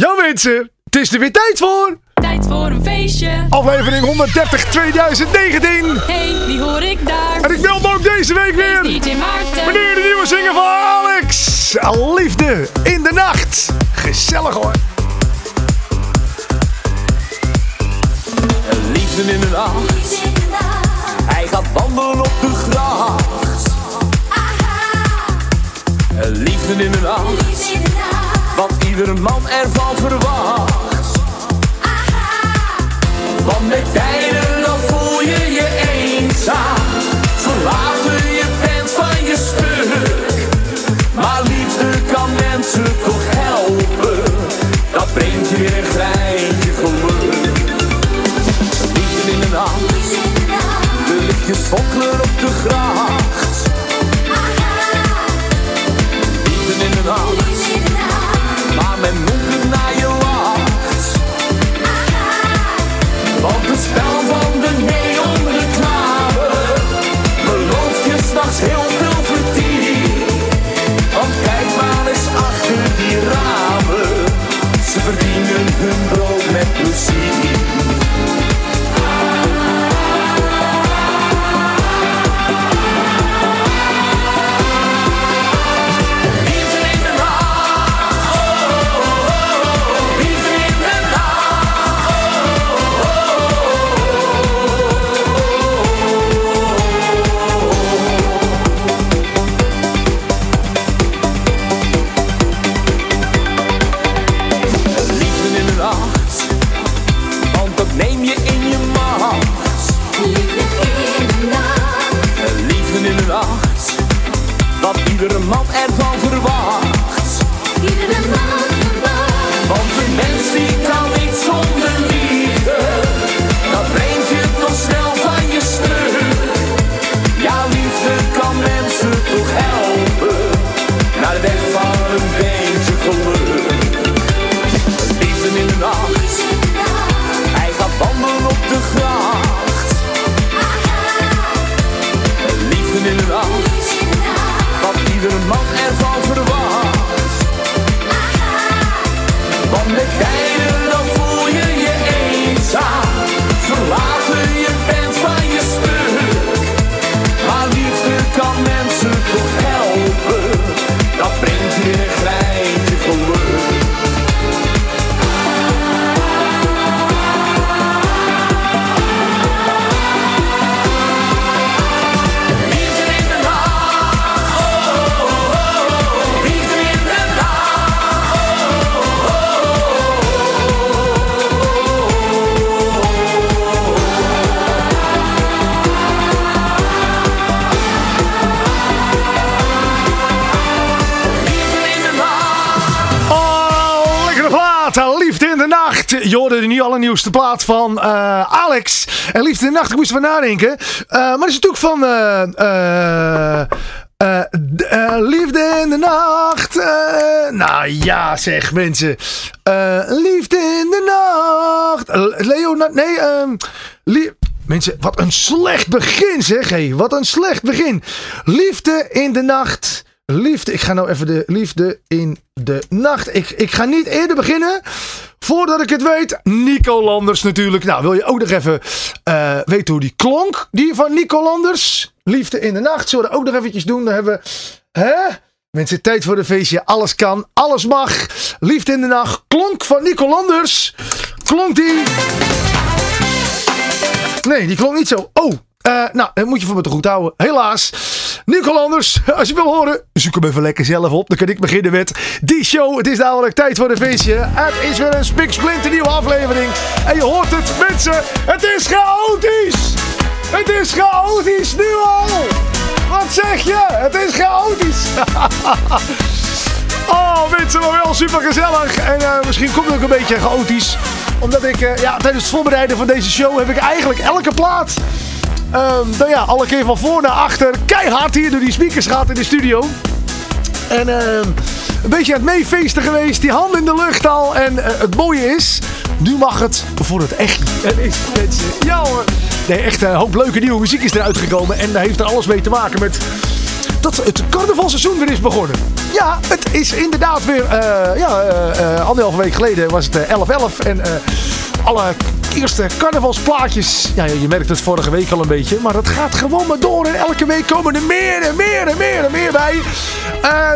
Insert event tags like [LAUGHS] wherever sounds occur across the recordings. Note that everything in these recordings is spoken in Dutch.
Ja mensen, het is er weer tijd voor. Tijd voor een feestje. Aflevering 130 2019. Hey, wie hoor ik daar? En ik meld me ook deze week weer. DJ Maarten. Meneer de nieuwe zinger van Alex. Liefde in de nacht. Gezellig hoor. Liefde in de nacht. Hij gaat wandelen op de gracht. Liefde in de nacht. Wat iedere man ervan verwacht. Want met tijden dan voel je je eenzaam. Verlaten je bent van je stuk. Maar liefde kan mensen toch helpen. Dat brengt je weer een greintje geluk. Liefde in de nacht. De lichtjes fonkelen op de gracht. Liefde in de nacht. Allernieuwste plaat van eh, Alex. En Liefde in de nacht, ik moest ervan nadenken. Eh, maar dat is natuurlijk van... eh, liefde in de nacht. nou ja, zeg mensen. Liefde in de nacht. Leonard, nee, ehm Mensen, wat een slecht begin zeg. Hé, wat een slecht begin. Liefde in de nacht. Liefde, ik ga nou even de liefde in de nacht. Ik, ik ga niet eerder beginnen. Voordat ik het weet, Nico Landers natuurlijk. Nou, wil je ook nog even eh, weten hoe die klonk? Die van Nico Landers. Liefde in de nacht. Zullen we dat ook nog eventjes doen? Dan hebben we... Hè? Mensen, tijd voor een feestje. Alles kan, alles mag. Liefde in de nacht. Klonk van Nico Landers. Klonk die... Nee, die klonk niet zo. Oh, eh, nou, dat moet je voor me te goed houden. Helaas. Nico Landers, als je wil horen, zoek hem even lekker zelf op. Dan kan ik beginnen met die show. Het is namelijk tijd voor een feestje. Het is weer een spiksplinter nieuwe aflevering. En je hoort het, mensen. Het is chaotisch. Het is chaotisch nu al. Wat zeg je? Het is chaotisch. [LAUGHS] Oh, mensen, maar wel super gezellig. En eh, misschien komt het ook een beetje chaotisch. Omdat ik, eh, ja, tijdens het voorbereiden van deze show heb ik eigenlijk elke plaat. Ehm nou ja, alle keer van voor naar achter. Keihard hier door die speakers gaat in de studio. En ehm, een beetje aan het meefeesten geweest. Die handen in de lucht al. En eh, het mooie is, nu mag het voor het echt. Het is mensen. Ja hoor. Nee, echt een hoop leuke nieuwe muziek is eruit gekomen. En daar heeft er alles mee te maken met dat het carnavalseizoen weer is begonnen. ja, het is inderdaad weer, eh ja, eh, anderhalve week geleden was het eh, 11-11 en alle eerste carnavalsplaatjes, ja, je merkt het vorige week al een beetje, maar het gaat gewoon maar door en elke week komen er meer en meer en meer en meer bij.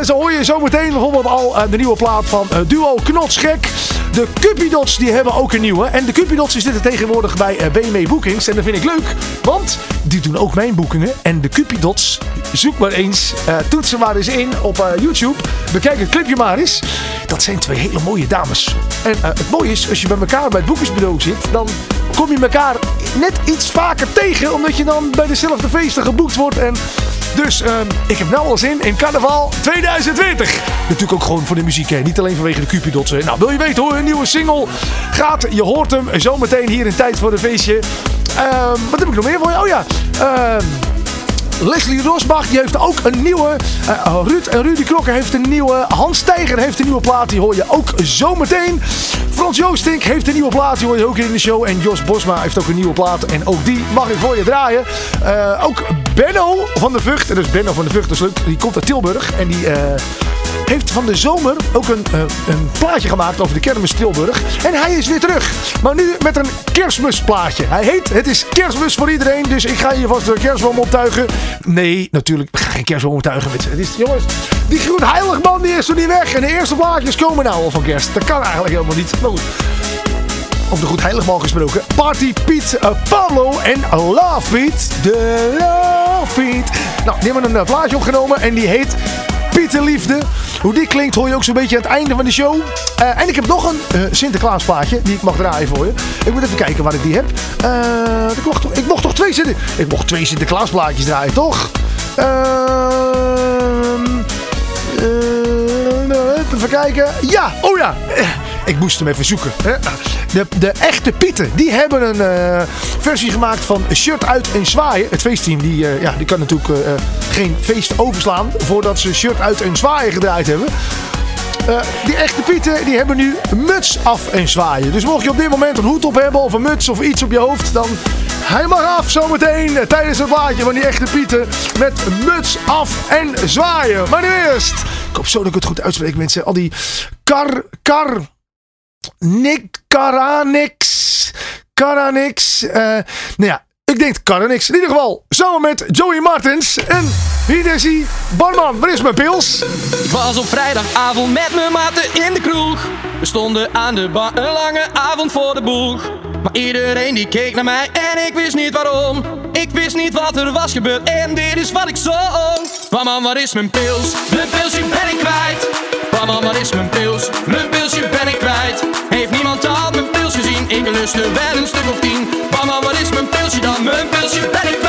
Zo hoor je zometeen bijvoorbeeld al de nieuwe plaat van Duo Knotsgek. De Cupidots die hebben ook een nieuwe. En de Cupidots zitten tegenwoordig bij eh, BMW Bookings. En dat vind ik leuk, want die doen ook mijn boekingen. En de Cupidots, zoek maar eens, eh, toets ze maar eens in op eh, YouTube. Bekijk het clipje maar eens. Dat zijn twee hele mooie dames. En eh, het mooie is, als je bij elkaar bij het boekingsbureau zit, dan kom je elkaar net iets vaker tegen. Omdat je dan bij dezelfde feesten geboekt wordt. En dus ehm, ik heb nou al zin in carnaval 2020. Natuurlijk ook gewoon voor de muziek, niet alleen vanwege de Cupidots. Nou, wil je weten hoe een nieuwe single gaat? Je hoort hem zometeen hier in Tijd voor een Feestje. Ehm, wat heb ik nog meer voor je? Oh ja, ehm, Leslie Rosbach die heeft ook een nieuwe. eh, Ruud en Rudy Krokker heeft een nieuwe. Hans Tijger heeft een nieuwe plaat. Die hoor je ook zometeen. Frans Joostink heeft een nieuwe plaat. Die hoor je ook in de show. En Jos Bosma heeft ook een nieuwe plaat. En ook die mag ik voor je draaien. Eh, ook Benno van de Vught. Dus Benno van de Vught. Die komt uit Tilburg. En die... eh, heeft van de zomer ook een, eh, een plaatje gemaakt over de kermis Tilburg. En hij is weer terug. Maar nu met een kerstmisplaatje. Hij heet Het is kerstmis voor iedereen. Dus ik ga je vast de kerstboom optuigen. Nee, natuurlijk. Ik ga geen kerstboom optuigen. Met, het is, jongens, die groen heiligman die is er niet weg. En de eerste plaatjes komen nou al van kerst. Dat kan eigenlijk helemaal niet. Maar goed. Over de goed heiligman gesproken. Party Piet eh, Pablo en Love Piet. De Love Piet. Nou, die hebben een eh, plaatje opgenomen. En die heet Pieterliefde. Hoe die klinkt hoor je ook zo'n beetje aan het einde van de show. Eh, en ik heb nog een eh, Sinterklaas plaatje die ik mag draaien voor je. Ik moet even kijken waar ik die heb. Eh, ik, mocht, toch- ik mocht toch twee, Sinter, ik mocht twee Sinterklaas plaatjes draaien, toch? Ehm... eh, even kijken. Ja, oh ja. Ik moest hem even zoeken. De, de echte Pieten, die hebben een eh, versie gemaakt van Shirt uit en zwaaien. Het feestteam, die, eh, ja, die kan natuurlijk eh, geen feest overslaan voordat ze Shirt uit en zwaaien gedraaid hebben. Die echte Pieten die hebben nu muts af en zwaaien. Dus mocht je op dit moment een hoed op hebben of een muts of iets op je hoofd, dan hij mag af zometeen eh, tijdens het plaatje van die echte Pieten met muts af en zwaaien. Maar nu eerst, ik hoop zo dat ik het goed uitspreek mensen, al die kar, kar, nik, karanix, karanix, eh nou ja, ik denk karanix. In ieder geval, samen met Joey Martens en hier is hij, barman, waar is mijn pils? Ik was op vrijdagavond met mijn maten in de kroeg. We stonden aan de bar, een lange avond voor de boeg. Maar iedereen die keek naar mij en ik wist niet waarom. Ik wist niet wat er was gebeurd en dit is wat ik zong. Mama, waar is mijn pils? Mijn pilsje ben ik kwijt. Mama, waar is mijn pils? Mijn pilsje ben ik kwijt. Ik lust wel een stuk of tien. Mama, waar is mijn pilsje dan? Mijn pilsje ben ik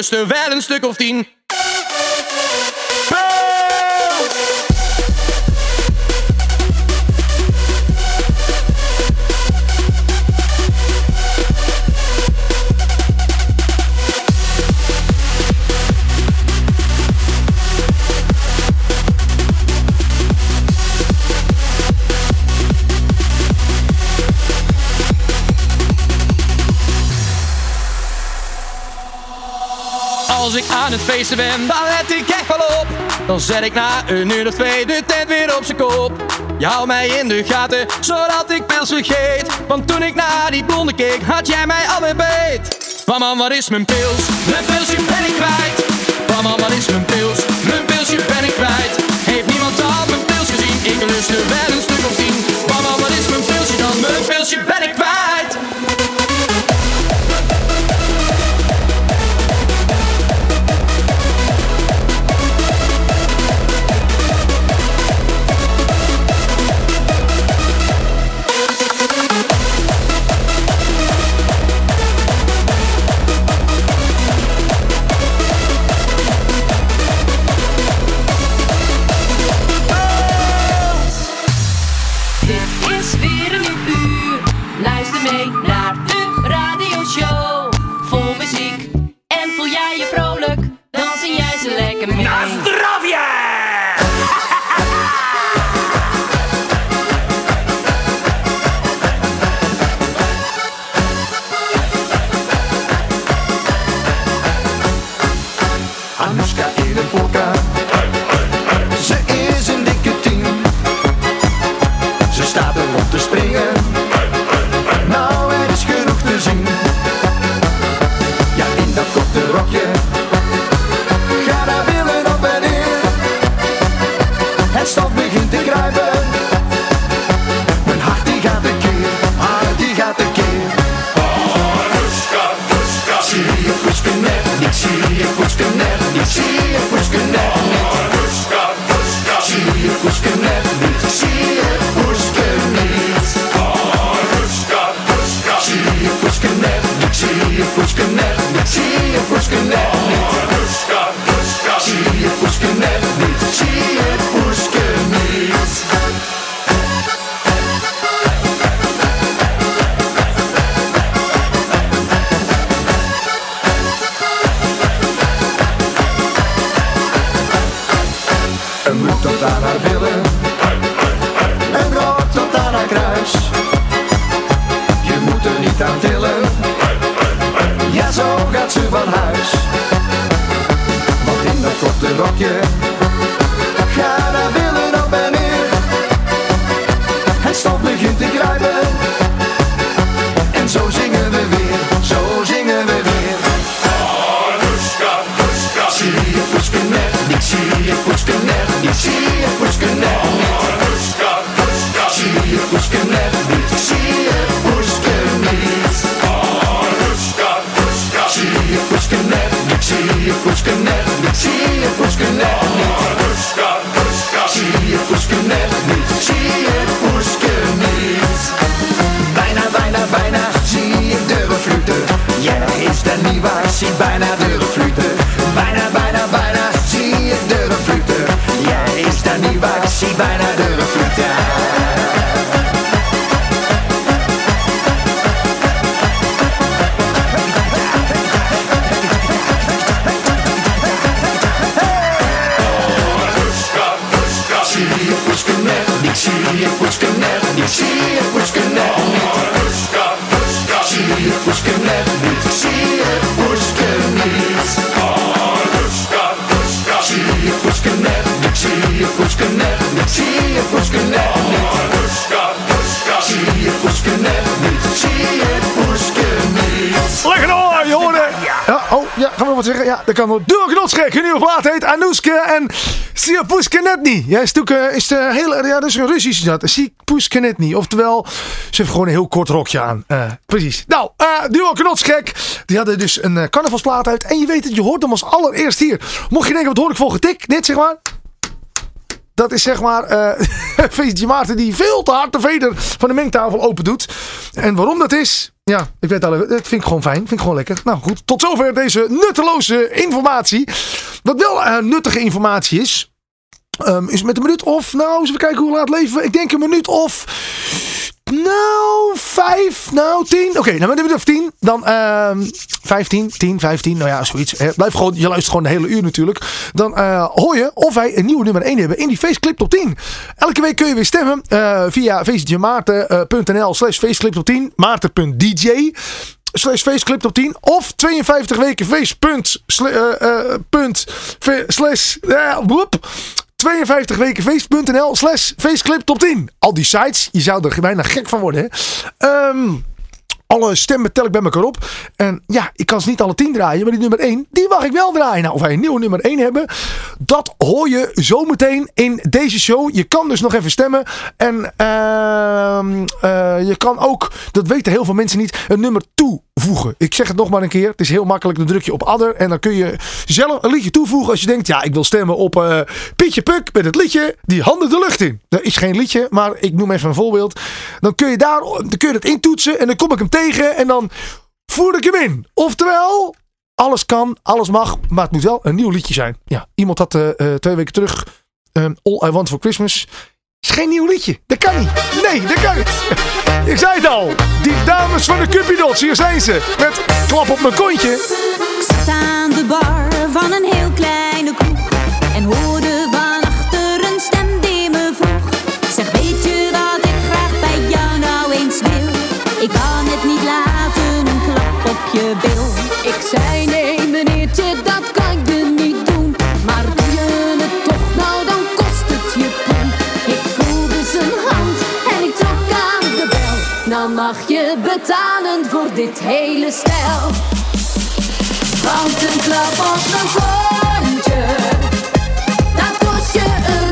lust er wel een stuk of tien. Aan het feesten ben, dan let ik echt wel op. Dan zet ik na een uur of twee de tent weer op zijn kop. Je mij in de gaten, zodat ik pils vergeet. Want toen ik naar die blonde keek, had jij mij alweer beet. Mama, wat is mijn pils? Mijn pilsje ben ik kwijt. Mama, wat is pils? Dat kan wel. Duo Knotsgek, een nieuwe plaat heet Anouske en Siapushkenetny. Ja, is natuurlijk eh, is de hele, ja, dat is een Russisch dat. Siapushkenetny. Oftewel, ze heeft gewoon een heel kort rokje aan. Eh, precies. Nou, eh Duo Knotsgek, die hadden dus een eh, carnavalsplaat uit. En je weet het, je hoort hem als allereerst hier. Mocht je denken, wat hoor ik voor getik? Dit zeg maar. Dat is zeg maar eh [LAUGHS] Feestje Maarten die veel te hard de veder van de mengtafel open doet. En waarom dat is, ja, ik weet al, dat vind ik gewoon fijn. Vind ik gewoon lekker. Nou goed, tot zover deze nutteloze informatie. Wat wel eh, nuttige informatie is, ehm, is met een minuut of, nou, eens even kijken hoe laat leven. Ik denk een minuut of, nou, vijf, nou, tien. Oké, okay, nou, dan of tien. Dan ehm, vijftien, tien, vijftien. Nou ja, zoiets. Hè. Blijf gewoon, je luistert gewoon de hele uur natuurlijk. Dan eh, hoor je of wij een nieuwe nummer 1 hebben in die Faceclip Top 10. Elke week kun je weer stemmen eh, via feestjemaarten.nl slash faceclip top 10. Maarten.dj slash faceclip top 10 of 52 weken face eh, slash 52wekenfeest.nl slash feestclip top 10. Al die sites, je zou er bijna gek van worden. Hè? Ehm, alle stemmen tel ik bij elkaar op. En ja, ik kan ze niet alle 10 draaien, maar die nummer 1, die mag ik wel draaien. Nou, of wij een nieuwe nummer 1 hebben, dat hoor je zometeen in deze show. Je kan dus nog even stemmen. En ehm, eh, je kan ook, dat weten heel veel mensen niet, een nummer toe ik zeg het nog maar een keer. Het is heel makkelijk. Dan druk je op adder. En dan kun je zelf een liedje toevoegen. Als je denkt, ja, ik wil stemmen op eh, Pietje Puk met het liedje Die Handen de Lucht in. Dat is geen liedje, maar ik noem even een voorbeeld. Dan kun je, daar, dan kun je dat intoetsen. En dan kom ik hem tegen. En dan voer ik hem in. Oftewel, alles kan, alles mag, maar het moet wel een nieuw liedje zijn. Ja, iemand had eh, eh, twee weken terug All I Want For Christmas. Is geen nieuw liedje. Dat kan niet. Nee, dat kan niet. Ik zei het al. Die dames van de Cupidots, hier zijn ze. Met klap op mijn kontje. Ik zat aan de bar van een heel kleine kroeg En hoorde van achter een stem die me vroeg Zeg weet je wat ik graag bij jou nou eens wil Ik kan het niet laten, een klap op je bil Ik zei nee dit hele stel. Want een klap op een rondje. dat kost je een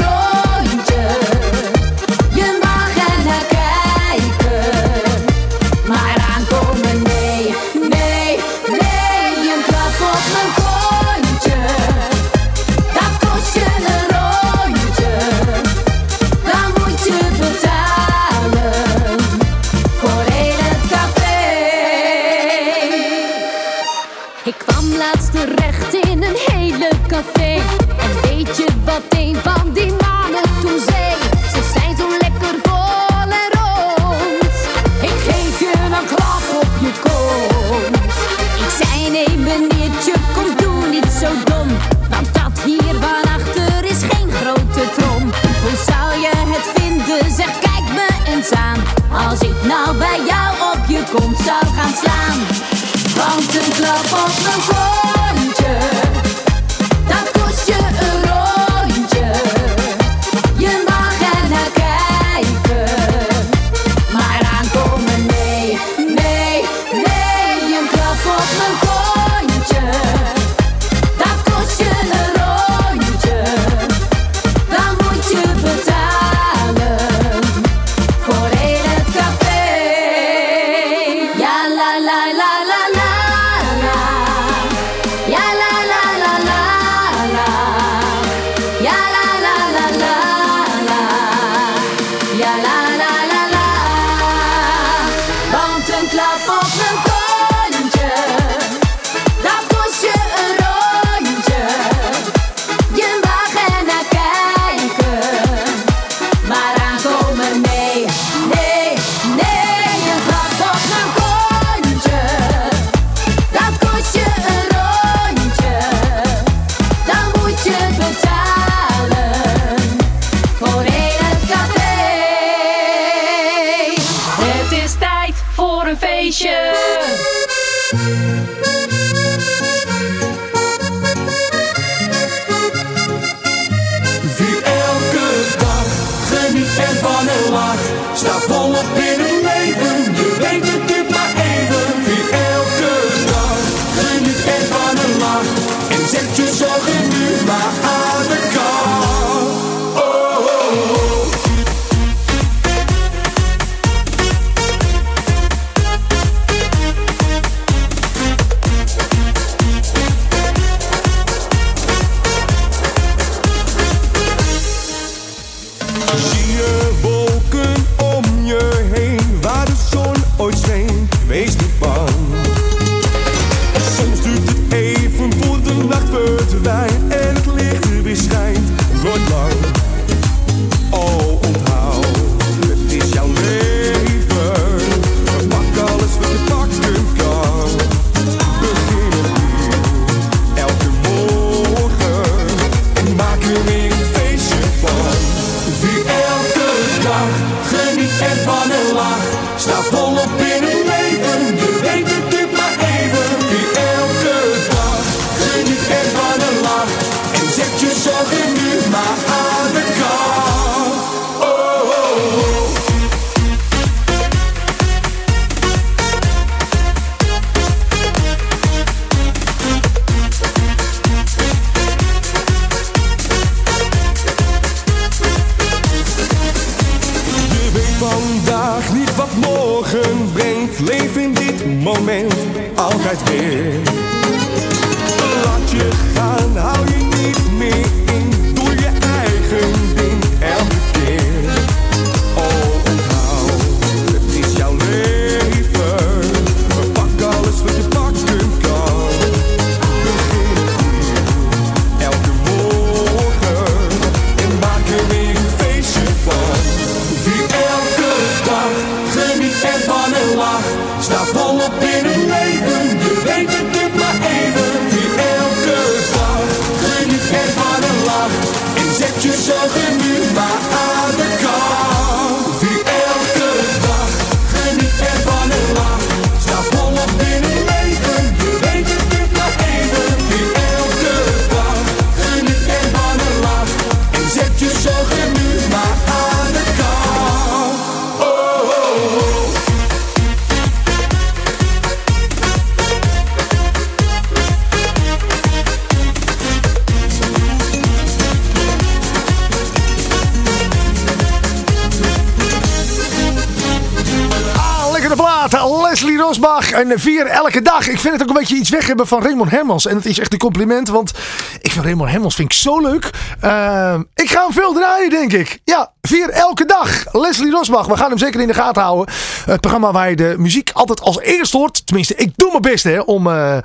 Ik vind het ook een beetje iets weg hebben van Raymond Hermans. En het is echt een compliment, want ik vind Raymond Hermans vind ik zo leuk. Ehm, ik ga hem veel draaien, denk ik. Ja, vier elke dag. Leslie Rosbach, we gaan hem zeker in de gaten houden. Het programma waar je de muziek altijd als eerst hoort. Tenminste, ik doe mijn best hè, om eh, eh,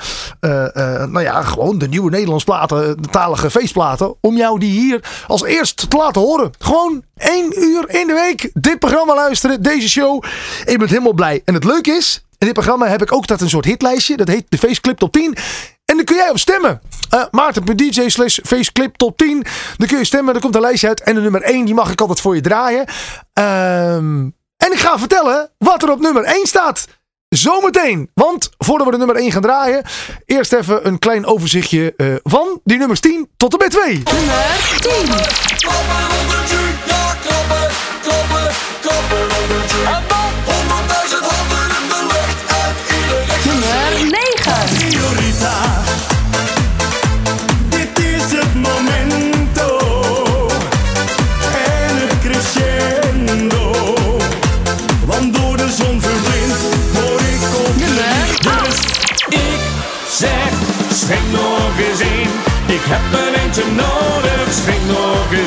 eh, nou ja, gewoon de nieuwe Nederlands platen, de talige feestplaten, om jou die hier als eerst te laten horen. Gewoon één uur in de week dit programma luisteren, deze show. Ik ben helemaal blij. En het leuke is, in dit programma heb ik ook dat een soort hitlijstje. Dat heet de Faceclip Top 10. En dan kun jij op stemmen. Uh, Maarten.dj slash Faceclip Top 10. Dan kun je stemmen, er komt een lijstje uit. En de nummer 1, die mag ik altijd voor je draaien. Ehm, en ik ga vertellen wat er op nummer 1 staat. Zometeen. Want voordat we de nummer 1 gaan draaien, eerst even een klein overzichtje uh, van die nummers 10 tot en met 2. Nummer 10.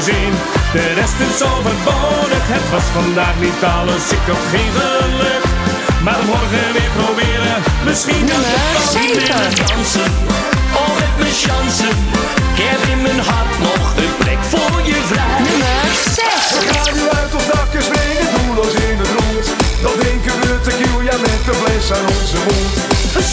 In. De rest is overbodig, het was vandaag niet alles, ik had geen geluk. Maar morgen weer proberen, misschien kan het dan dansen. Al met mijn chansen, ik heb in mijn hart nog een plek voor je vrij. Nummer 6. We gaan nu uit ons dakje springen, doelloos in het rond. Dan drinken we tequila met de fles aan onze mond. Een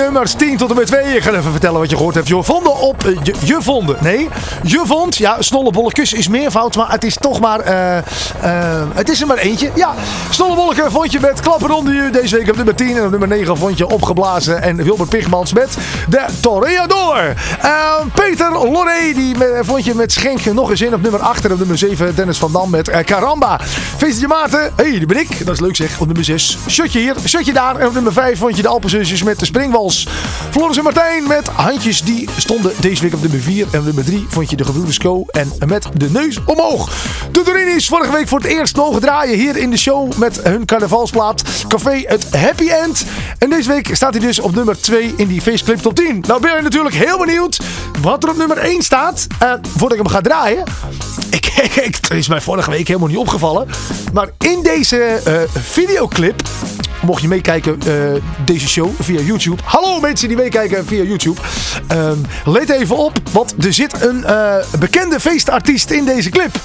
nummers 10 tot met 2. Ik ga even vertellen wat je gehoord hebt. Je vonden op... eh, je, vonden. Nee, je vond... Ja, Snollebollekes is meervoud, maar het is toch maar... eh, eh, het is er maar eentje. Ja, Snollebolleke vond je met Klappen onder. Deze week op nummer 10. En op nummer 9 vond je Opgeblazen en Wilbert Pigmans met De Toreador. Eh, Peter Loré, die vond je met Schenk nog eens in op nummer 8. En op nummer 7 Dennis van Dam met Caramba. Feestje Maarten. Hé, hey, die ben ik. Dat is leuk zeg. Op nummer 6 Shotje hier, Shotje daar. En op nummer 5 vond je de Alpenzusjes met de Floris en Martijn met Handjes. Die stonden deze week op nummer 4. En nummer 3 vond je de Gebroeders Co. En met de neus omhoog. De Dorinis vorige week voor het eerst mogen draaien hier in de show met hun carnavalsplaat. Café het Happy End. En deze week staat hij dus op nummer 2 in die Faceclip Top 10. Nou ben je natuurlijk heel benieuwd wat er op nummer 1 staat. Eh, voordat ik hem ga draaien. [LAUGHS] Ik, ik, het is mij vorige week helemaal niet opgevallen. Maar in deze eh, videoclip Mocht je meekijken, eh, deze show via YouTube. Hallo mensen die meekijken via YouTube. Ehm, let even op, want er zit een eh, bekende feestartiest in deze clip.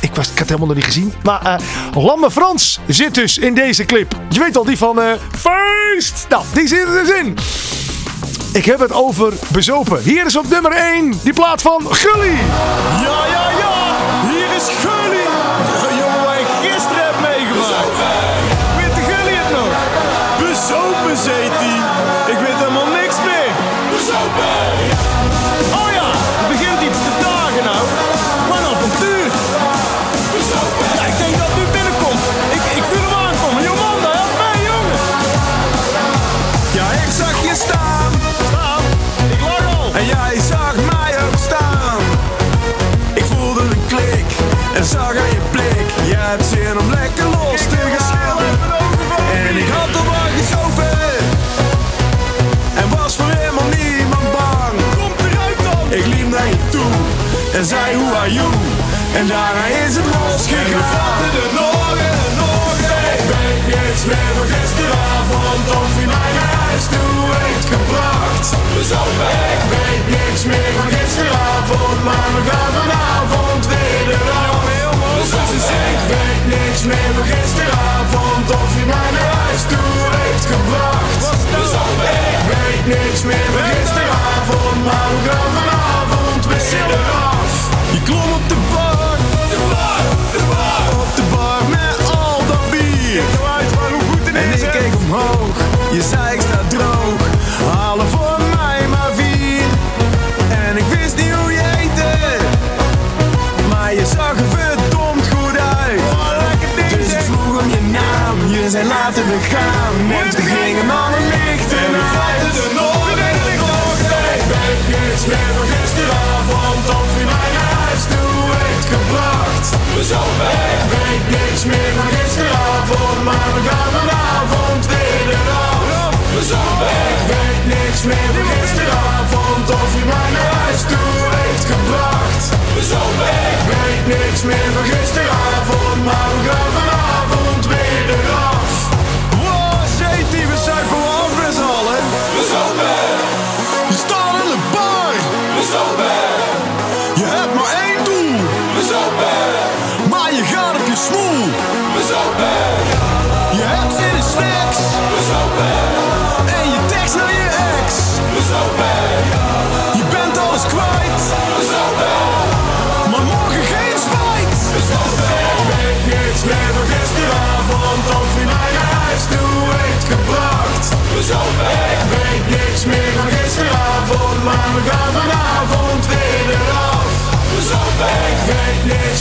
Ik, was, ik had het helemaal nog niet gezien. Maar eh Lamme Frans zit dus in deze clip. Je weet al, die van eh, Feest. Nou, die zit er dus in. Ik heb het over bezopen. Hier is op nummer 1 die plaat van Gully. Ja, ja, ja, hier is Gully. en zei hoe are you? En daarna is het losgegaan. En de morgen en nog Ik weet niks meer van gisteravond of je mij naar huis toe heeft gebracht. Dus we Ik weet niks meer van gisteravond, maar we gaan vanavond weer eraf. Dus ik weet niks meer van gisteravond of je mij naar huis toe heeft gebracht. Dus ik weet niks meer van gisteravond, maar we gaan vanavond weer eraf. Je uit goed. En ik keek omhoog, je zei ik sta droog. Halen voor mij maar vier. En ik wist niet hoe je heette. Maar je zag er verdomd goed uit. Dus ik vroeg om je naam. Je zei laten we gaan. En toen gingen alle lichten En we vijfde de noorden en de dacht ik weet niks meer van gisteravond. of wie mij naar huis toe heeft gebracht. We zouden weg, weet niks meer Weg. Ik weet niks meer van gisteravond. Of je mij naar huis toe heeft gebracht. Zijn weg. Ik weet niks meer van gisteravond.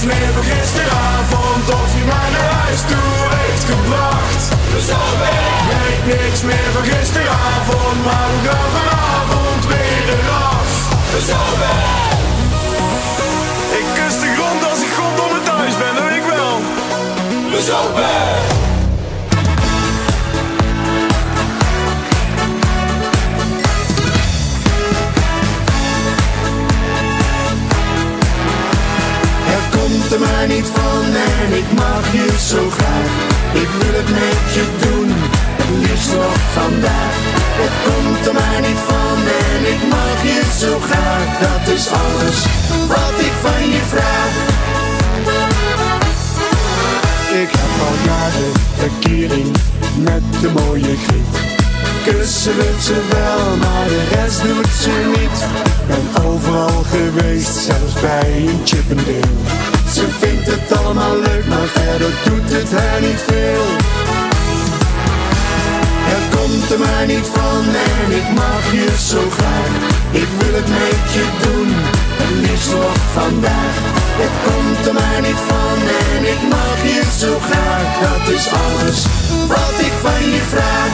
Meer van gisteravond. Of je mij naar huis toe heeft gebracht. We zijn weg. Ik weet niks meer van gisteravond. Maar we gaan vanavond weer eraf. We zijn weg. Ik kus de grond als ik goddomme thuis ben, dat weet ik wel. We weg. Kussen wil ze wel, maar de rest doet ze niet. Ben overal geweest, zelfs bij een Chippendale. Ze vindt het allemaal leuk, maar verder doet het haar niet veel. Het komt er maar niet van en ik mag je zo graag. Ik wil het met je doen, het liefst nog vandaag. Het komt er maar niet van en ik mag je zo graag. Dat is alles wat ik van je vraag.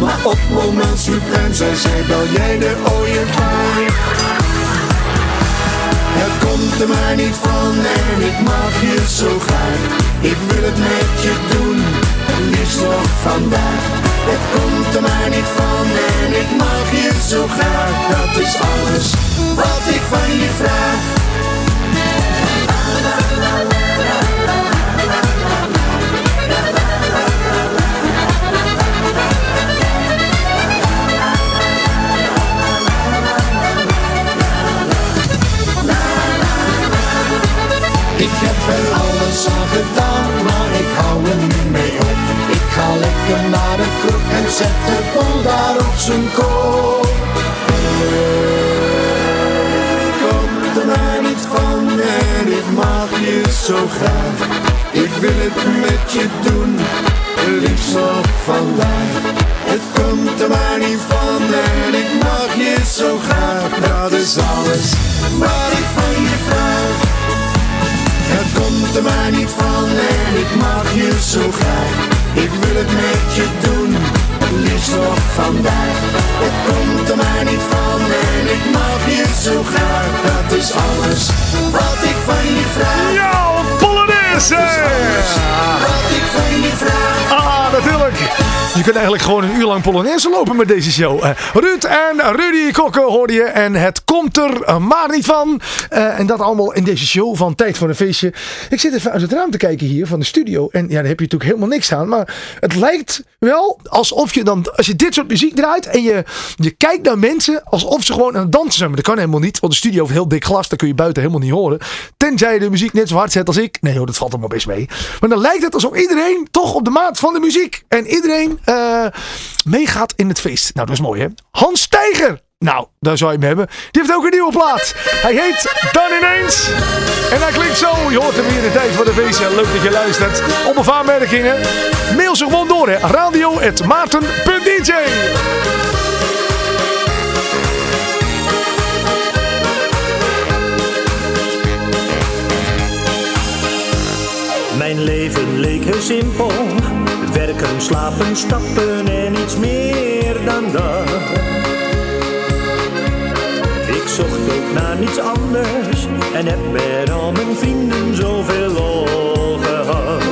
Maar op moment suprem zei zij, bel jij de ooievaar. Het komt er maar niet van en ik mag je zo graag. Ik wil het met je doen, het liefst nog vandaag. Het komt er maar niet van en ik mag je zo graag. Dat is alles wat ik van je vraag. Bol daar op zijn kop. Komt er maar niet van en ik mag je zo graag. Ik wil het met je doen, liefst nog vandaag. Het komt er maar niet van en ik mag je zo graag. Dat is alles wat ik van je vraag. Het komt er maar niet van en ik mag je zo graag. Ik wil het met je doen, liefst nog vandaag. Het komt er maar niet van en ik mag je zo graag. Dat is alles wat ik van je vraag. Ja, Polonaise! Wat ik van je vraag. Ah, natuurlijk. Je kunt eigenlijk gewoon een uur lang Polonaise lopen met deze show. Eh, Ruud en Rudy Kokken hoorde je. En het komt er maar niet van. Eh, en dat allemaal in deze show van Tijd voor een Feestje. Ik zit even uit het raam te kijken hier van de studio. En ja, daar heb je natuurlijk helemaal niks aan. Maar het lijkt wel alsof je dan, als je dit soort muziek draait. En je, je kijkt naar mensen alsof ze gewoon aan het dansen zijn. Maar dat kan helemaal niet. Want de studio heeft heel dik glas. Dat kun je buiten helemaal niet horen. Tenzij je de muziek net zo hard zet als ik. Nee hoor, dat valt allemaal best mee. Maar dan lijkt het alsof iedereen toch op de maat van de muziek. En iedereen eh, meegaat in het feest. Nou, dat is mooi hè. Hans Steiger. Nou, daar zou je hem hebben. Die heeft ook een nieuwe plaat. Hij heet Dan Ineens. En hij klinkt zo. Je hoort hem hier in de tijd voor de feestje. Leuk dat je luistert. Op of aanmerkingen. Mail ze gewoon door hè. Radio.maarten.dj Mijn leven leek heel simpel. Werken, slapen, stappen en iets meer dan dat. Ik zocht ook naar niets anders en heb met al mijn vrienden zoveel lol gehad.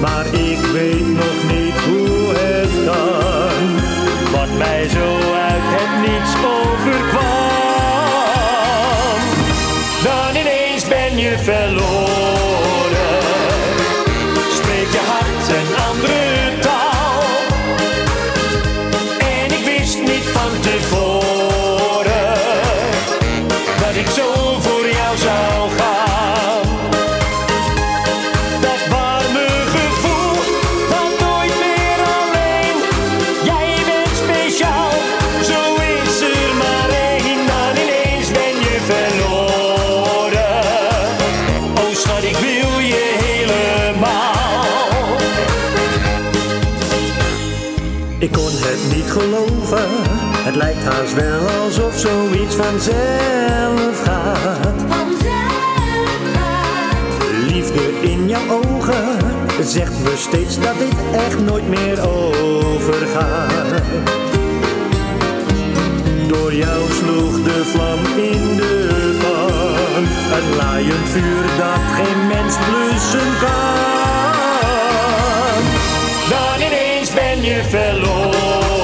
Maar ik weet haast wel alsof zoiets vanzelf gaat. Liefde in jouw ogen zegt me steeds dat dit echt nooit meer overgaat. Door jou sloeg de vlam in de pan, een laaiend vuur dat geen mens blussen kan. Dan ineens ben je verloren,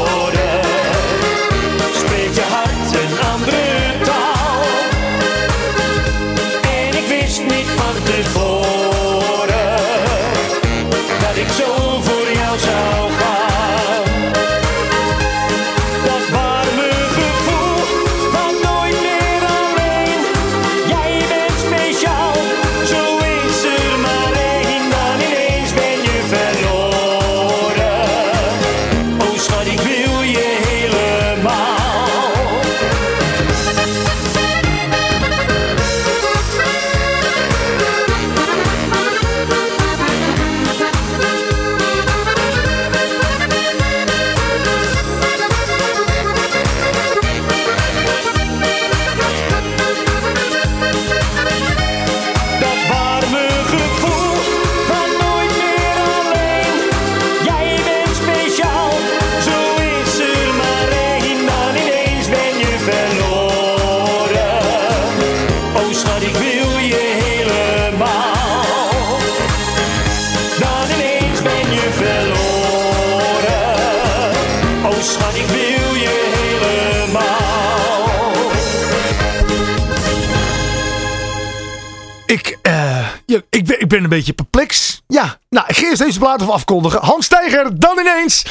ik, ben, ik een beetje perplex. Ja, nou, ik ga eerst deze plaat even afkondigen. Hans Steiger, dan ineens.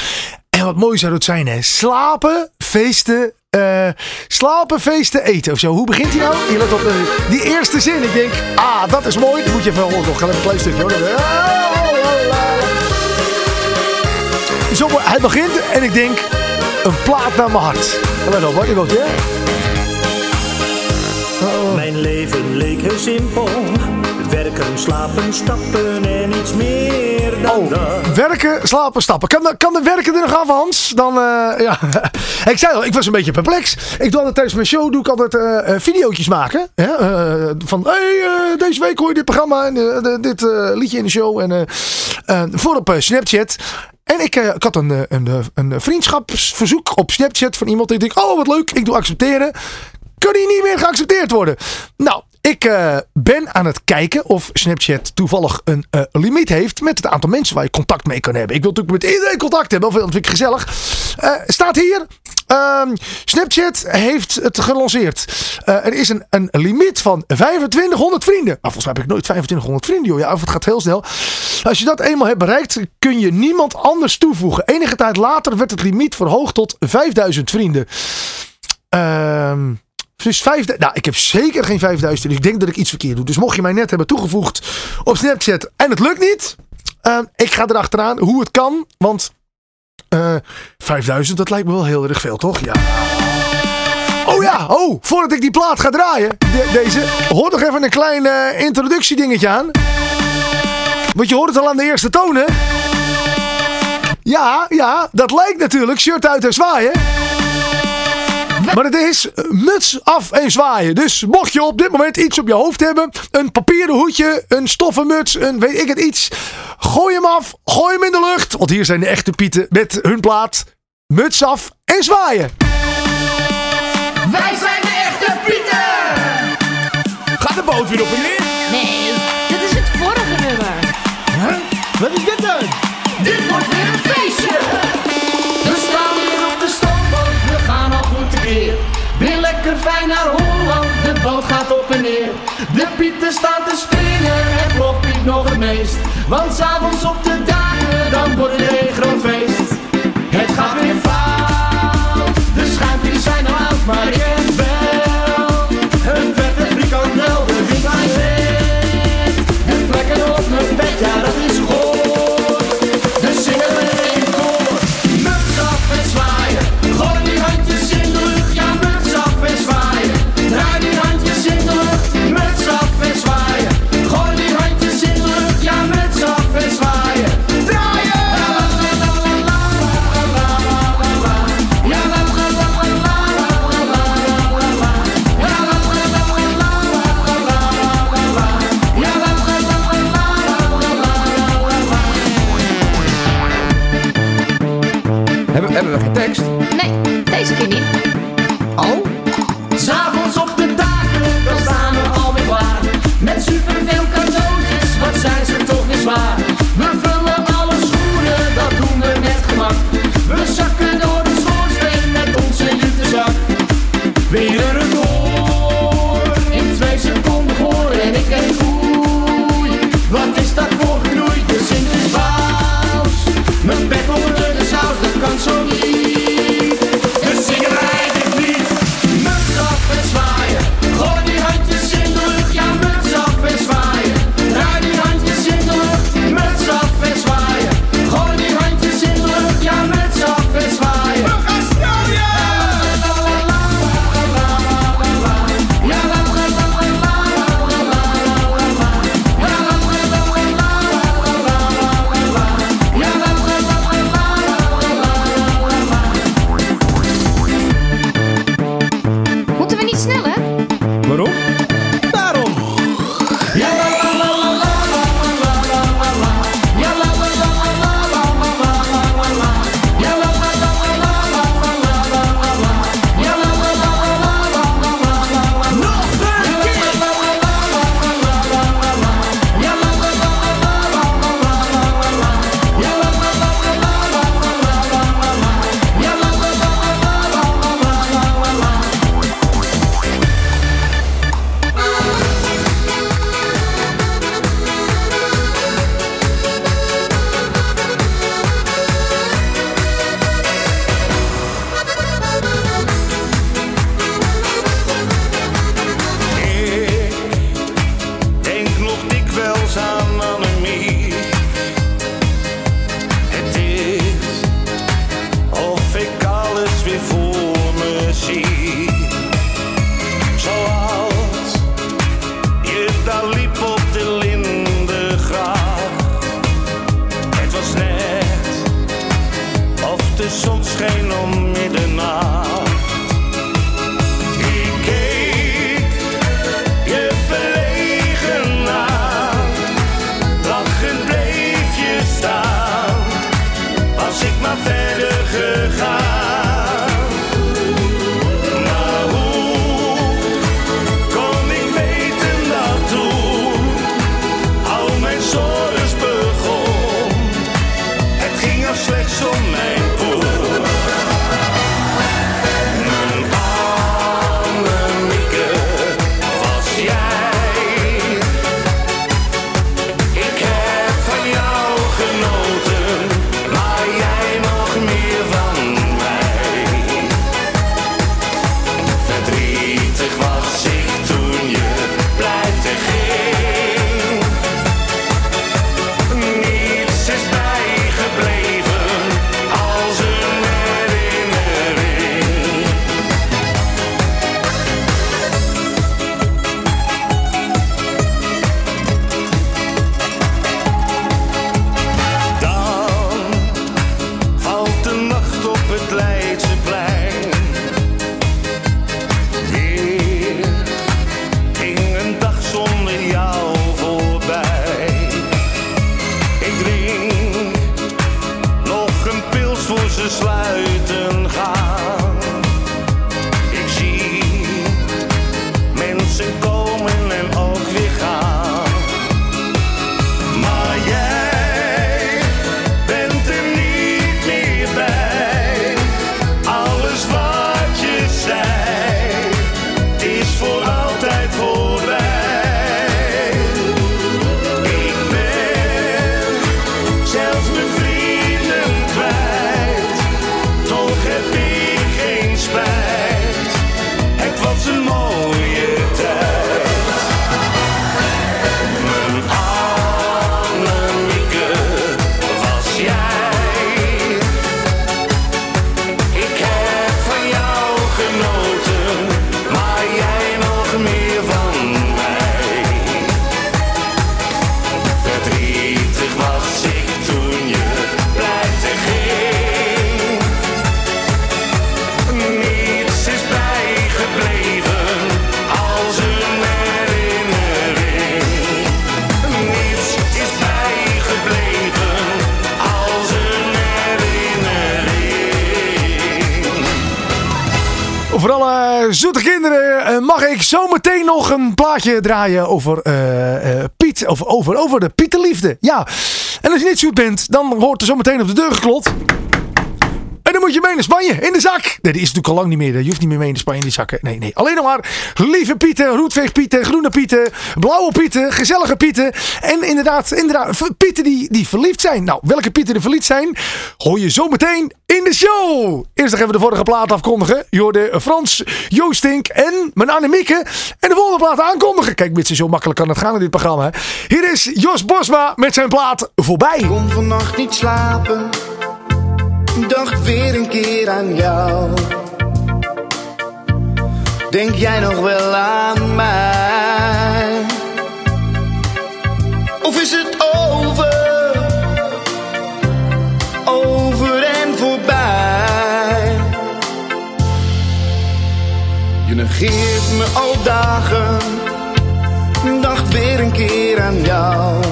En wat mooi zou het zijn, hè? Slapen, feesten, eh, slapen, feesten, eten of zo. Hoe begint hij nou? Je let op eh, die eerste zin. Ik denk, ah, dat is mooi. Dan moet je even, oh, nog even een klein stukje hoor. Zo, hij begint en ik denk, een plaat naar mijn hart. Let op, hoor. Komt, ja? Mijn leven leek heel simpel. Werken, slapen, stappen en iets meer dan Oh, dat. werken, slapen, stappen. Kan de, kan de werken er nog van Hans? Dan, eh, ja. [LAUGHS] ik zei al, ik was een beetje perplex. Ik doe altijd tijdens mijn show doe ik altijd videootjes maken. Hè? van, hey, deze week hoor je dit programma en de- dit liedje in de show. En voor op Snapchat. En ik, ik had een, een, een vriendschapsverzoek op Snapchat van iemand. Ik denk, oh wat leuk, ik doe accepteren. Kan die niet meer geaccepteerd worden? Nou, Ik eh, ben aan het kijken of Snapchat toevallig een eh, limiet heeft met het aantal mensen waar je contact mee kan hebben. Ik wil natuurlijk met iedereen contact hebben, of dat vind ik gezellig. Eh, staat hier. ehm, Snapchat heeft het gelanceerd. Er is een, een limiet van 2500 vrienden. Maar volgens mij heb ik nooit 2500 vrienden, joh. Ja, of het gaat heel snel. Als je dat eenmaal hebt bereikt, kun je niemand anders toevoegen. Enige tijd later werd het limiet verhoogd tot 5000 vrienden. Ehm dus 5000. Nou, ik heb zeker geen 5000. Dus ik denk dat ik iets verkeerd doe. Dus mocht je mij net hebben toegevoegd op Snapchat en het lukt niet. ehm, ik ga erachteraan hoe het kan. Want eh 5000, dat lijkt me wel heel erg veel, toch? Ja. Oh ja, oh, voordat ik die plaat ga draaien, de- deze, hoor nog even een klein eh, introductiedingetje aan. Want je hoort het al aan de eerste toon, hè? Ja, ja, dat lijkt natuurlijk shirt uit en zwaaien. Maar het is eh, muts af en zwaaien. Dus mocht je op dit moment iets op je hoofd hebben, een papieren hoedje, een stoffen muts, een weet ik het iets, gooi hem af, gooi hem in de lucht. Want hier zijn de echte pieten met hun plaat. Muts af en zwaaien. Wij zijn de echte Pieten! Gaat de boot weer op en neer? Nee, dit is het vorige nummer. Wat is dit dan? Dit wordt weer een feestje! Pieten staan te springen, het ploft piet nog het meest. Want s'avonds op de dagen, dan wordt het een groot feest. Het gaat weer fout, de schuimpjes zijn al oud, maar ik draaien over eh, eh, Piet, of over, over de Pietenliefde. Ja, en als je niet zoet bent, dan wordt er zo meteen op de deur geklopt. Je mee naar Spanje, in de zak. Nee, die is natuurlijk al lang niet meer. Je hoeft niet meer mee naar Spanje in die zakken. Nee, nee. Alleen nog maar lieve pieten, roetveegpieten, groene pieten, blauwe pieten, gezellige pieten. En inderdaad, inderdaad pieten die, die verliefd zijn. Nou, welke pieten er verliefd zijn, hoor je zo meteen in de show. Eerst nog even de vorige plaat afkondigen. Je hoorde Frans, Joostink en mijn Annemieke. En de volgende plaat aankondigen. Kijk, met zo makkelijk kan het gaan in dit programma. Hier is Jos Bosma met zijn plaat Voorbij. kon vannacht niet slapen. Dacht weer een keer aan jou. Denk jij nog wel aan mij? Of is het over? Over en voorbij. Je negeert me al dagen. Dacht weer een keer aan jou.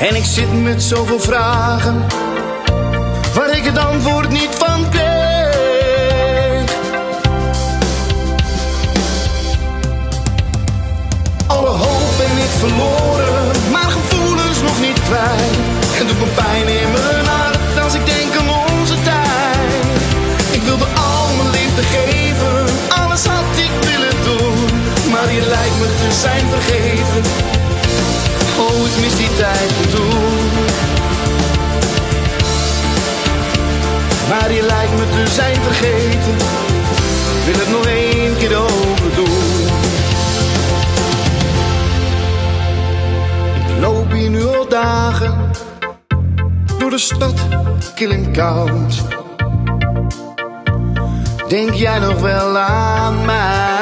En ik zit met zoveel vragen Waar ik het antwoord niet van kreeg Alle hoop ben ik verloren Maar gevoelens nog niet kwijt En doet me pijn in mijn hart Als ik denk aan onze tijd. Ik wilde al mijn liefde geven Alles had ik willen doen. Maar je lijkt me te zijn vergeten Maar je lijkt me te zijn vergeten. Wil het nog één keer overdoen. Ik loop hier nu al dagen. Door de stad, kil en koud. Denk jij nog wel aan mij?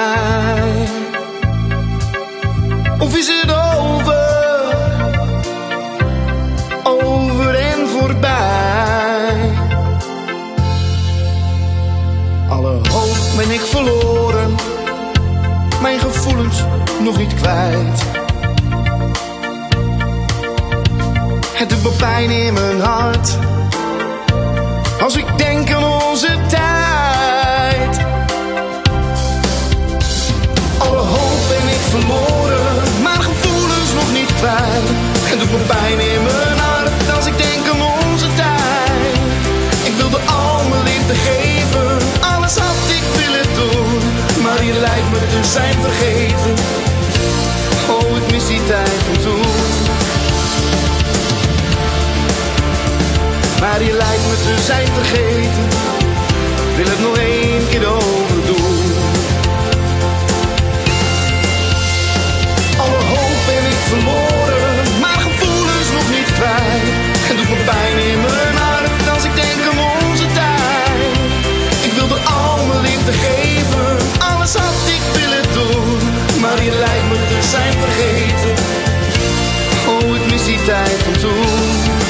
Zijn vergeten. Oh, ik mis die tijd van toen. Maar je lijkt me te zijn vergeten. Wil het nog één keer overdoen. Zijn vergeten. Oh, ik mis die tijd van toen.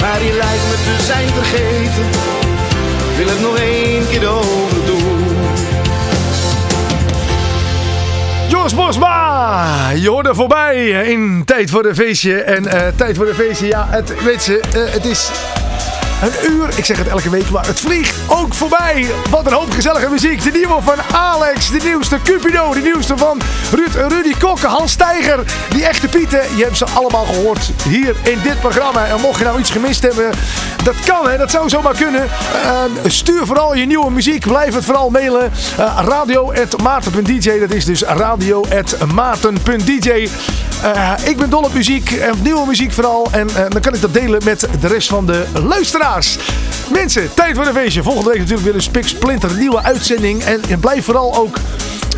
Maar je lijkt me te zijn vergeten. Wil het nog één keer overdoen. Jos Bosma, je hoorde voorbij in Tijd voor de Feestje. En eh, Tijd voor de Feestje, ja, het, weet ze, eh, het is een uur. Ik zeg het elke week, maar het vliegt ook voorbij. Wat een hoop gezellige muziek. De nieuwe van Alex, de nieuwste Cupido, de nieuwste van Ruud, Rudy Kokke, Hans Steiger. Die echte Pieten, je hebt ze allemaal gehoord hier in dit programma. En mocht je nou iets gemist hebben, dat kan hè, dat zou zomaar kunnen. Eh, stuur vooral je nieuwe muziek, blijf het vooral mailen. Uh, radio.maarten.dj, dat is dus radio.maarten.dj. Eh, ik ben dol op muziek, en nieuwe muziek vooral. En eh, dan kan ik dat delen met de rest van de luisteraars. Mensen, tijd voor een feestje. Volgende week natuurlijk weer een Spik Splinter nieuwe uitzending. En, en blijf vooral ook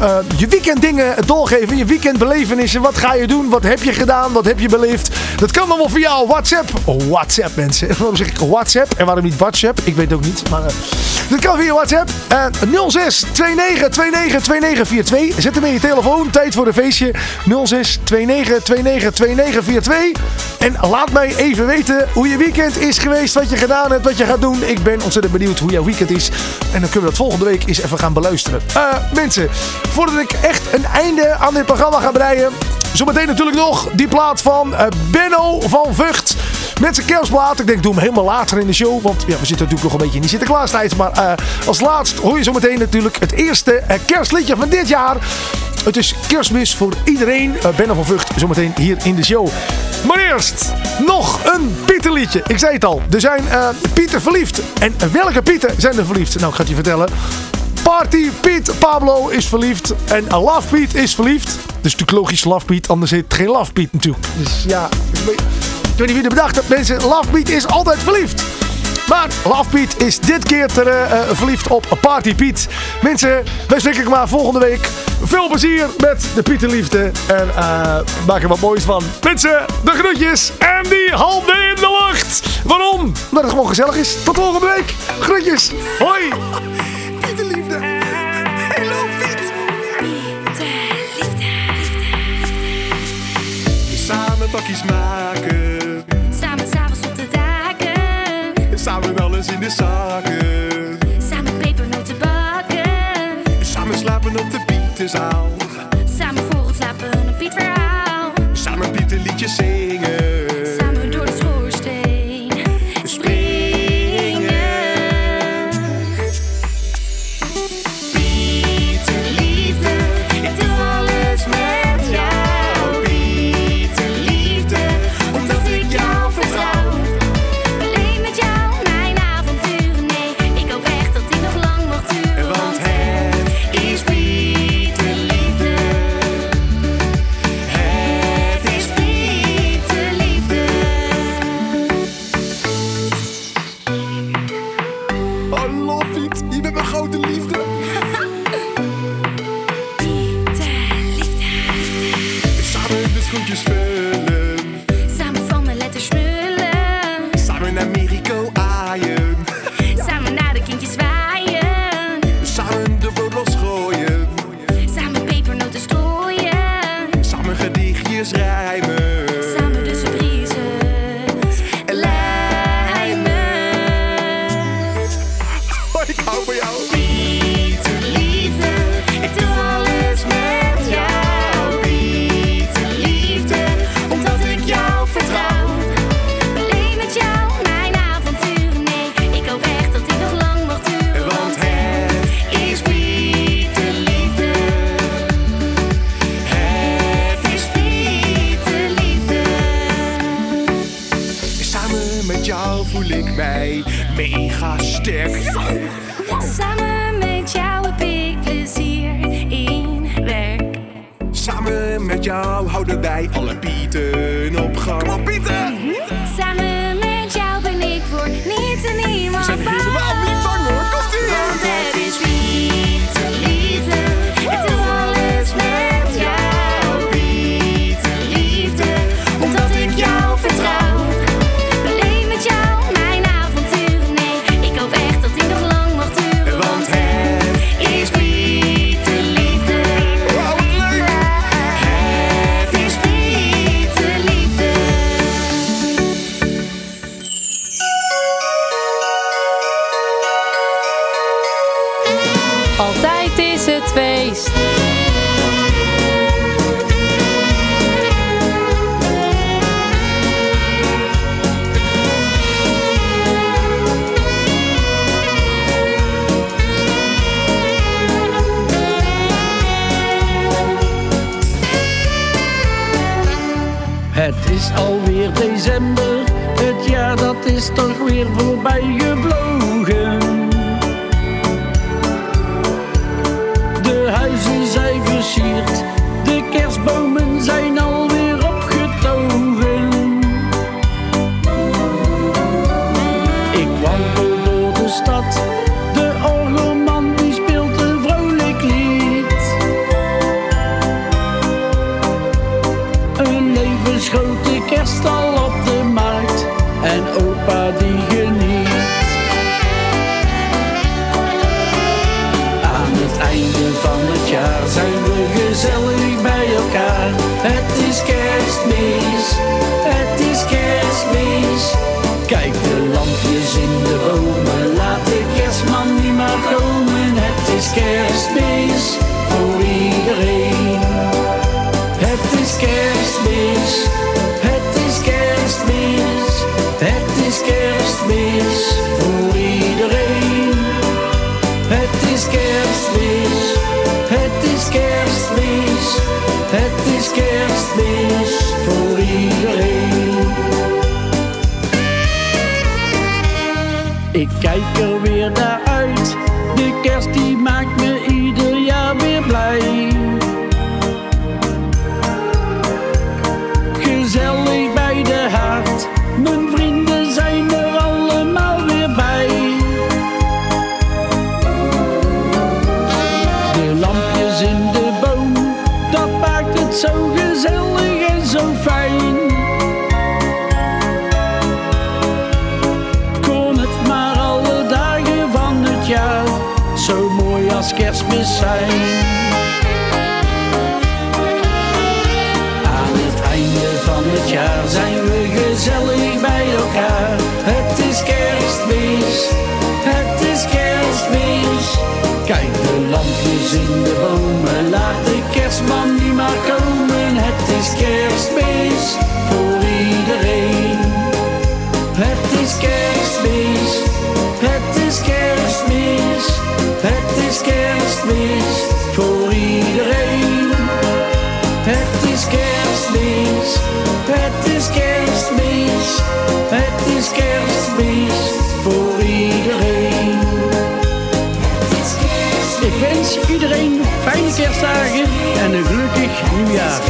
eh, je weekenddingen doorgeven. Je weekendbelevenissen. Wat ga je doen? Wat heb je gedaan? Wat heb je beleefd? Dat kan allemaal via WhatsApp. Oh, WhatsApp mensen. [LAUGHS] Waarom zeg ik WhatsApp? En waarom niet WhatsApp? Ik weet ook niet. Maar uh, dat kan via WhatsApp. Uh, 06 29 29 2942. Zet hem in je telefoon. Tijd voor een feestje. 06 29 29 2942. En laat mij even weten hoe je weekend is geweest. Wat je gedaan hebt. Wat je gaat doen. Ik ben ontzettend benieuwd hoe jouw weekend is. En dan kunnen we dat volgende week eens even gaan beluisteren. Uh, mensen, voordat ik echt een einde aan dit programma ga breien. Zometeen natuurlijk nog die plaat van uh, Benno van Vught. met zijn kerstplaat. Ik denk, doe hem helemaal later in de show. Want ja, we zitten natuurlijk nog een beetje in die Sinterklaastijd. Maar eh, als laatst hoor je zometeen natuurlijk het eerste eh, kerstliedje van dit jaar. Het is kerstmis voor iedereen. Benno van Vught zometeen hier in de show. Maar eerst nog een Pieterliedje. Ik zei het al, er zijn eh, Pieter verliefd. En welke Pieter zijn er verliefd? Nou, ik ga het je vertellen. Party Piet Pablo is verliefd. En Love Piet is verliefd. Dus natuurlijk logisch Love Piet, anders heet het geen Love Piet natuurlijk. Dus ja, ik weet, niet wie er bedacht heeft. Mensen, Love Piet is altijd verliefd. Maar Love Piet is dit keer eh, eh, verliefd op Party Piet. Mensen, wij spreken maar volgende week. Veel plezier met de Pieterliefde. En eh maak er wat moois van. Mensen, de groetjes en die handen in de lucht. Waarom? Omdat het gewoon gezellig is. Tot volgende week. Groetjes. Hoi. Samen pakjes maken, Samen s'avonds op de daken. samen alles in de zaken. Samen pepernoten bakken. Samen slapen op de Pieterzaal. Samen voor slapen een Piet verhaal. Samen Pieterliedjes zingen. Oh, ik hou van houden wij alle pieten op gang. Kom op, Pieten! same kerstmis voor iedereen. Het is kerstmis, het is kerstmis, het is kerstmis voor iedereen. Ik wens iedereen fijne kerstdagen en een gelukkig nieuwjaar.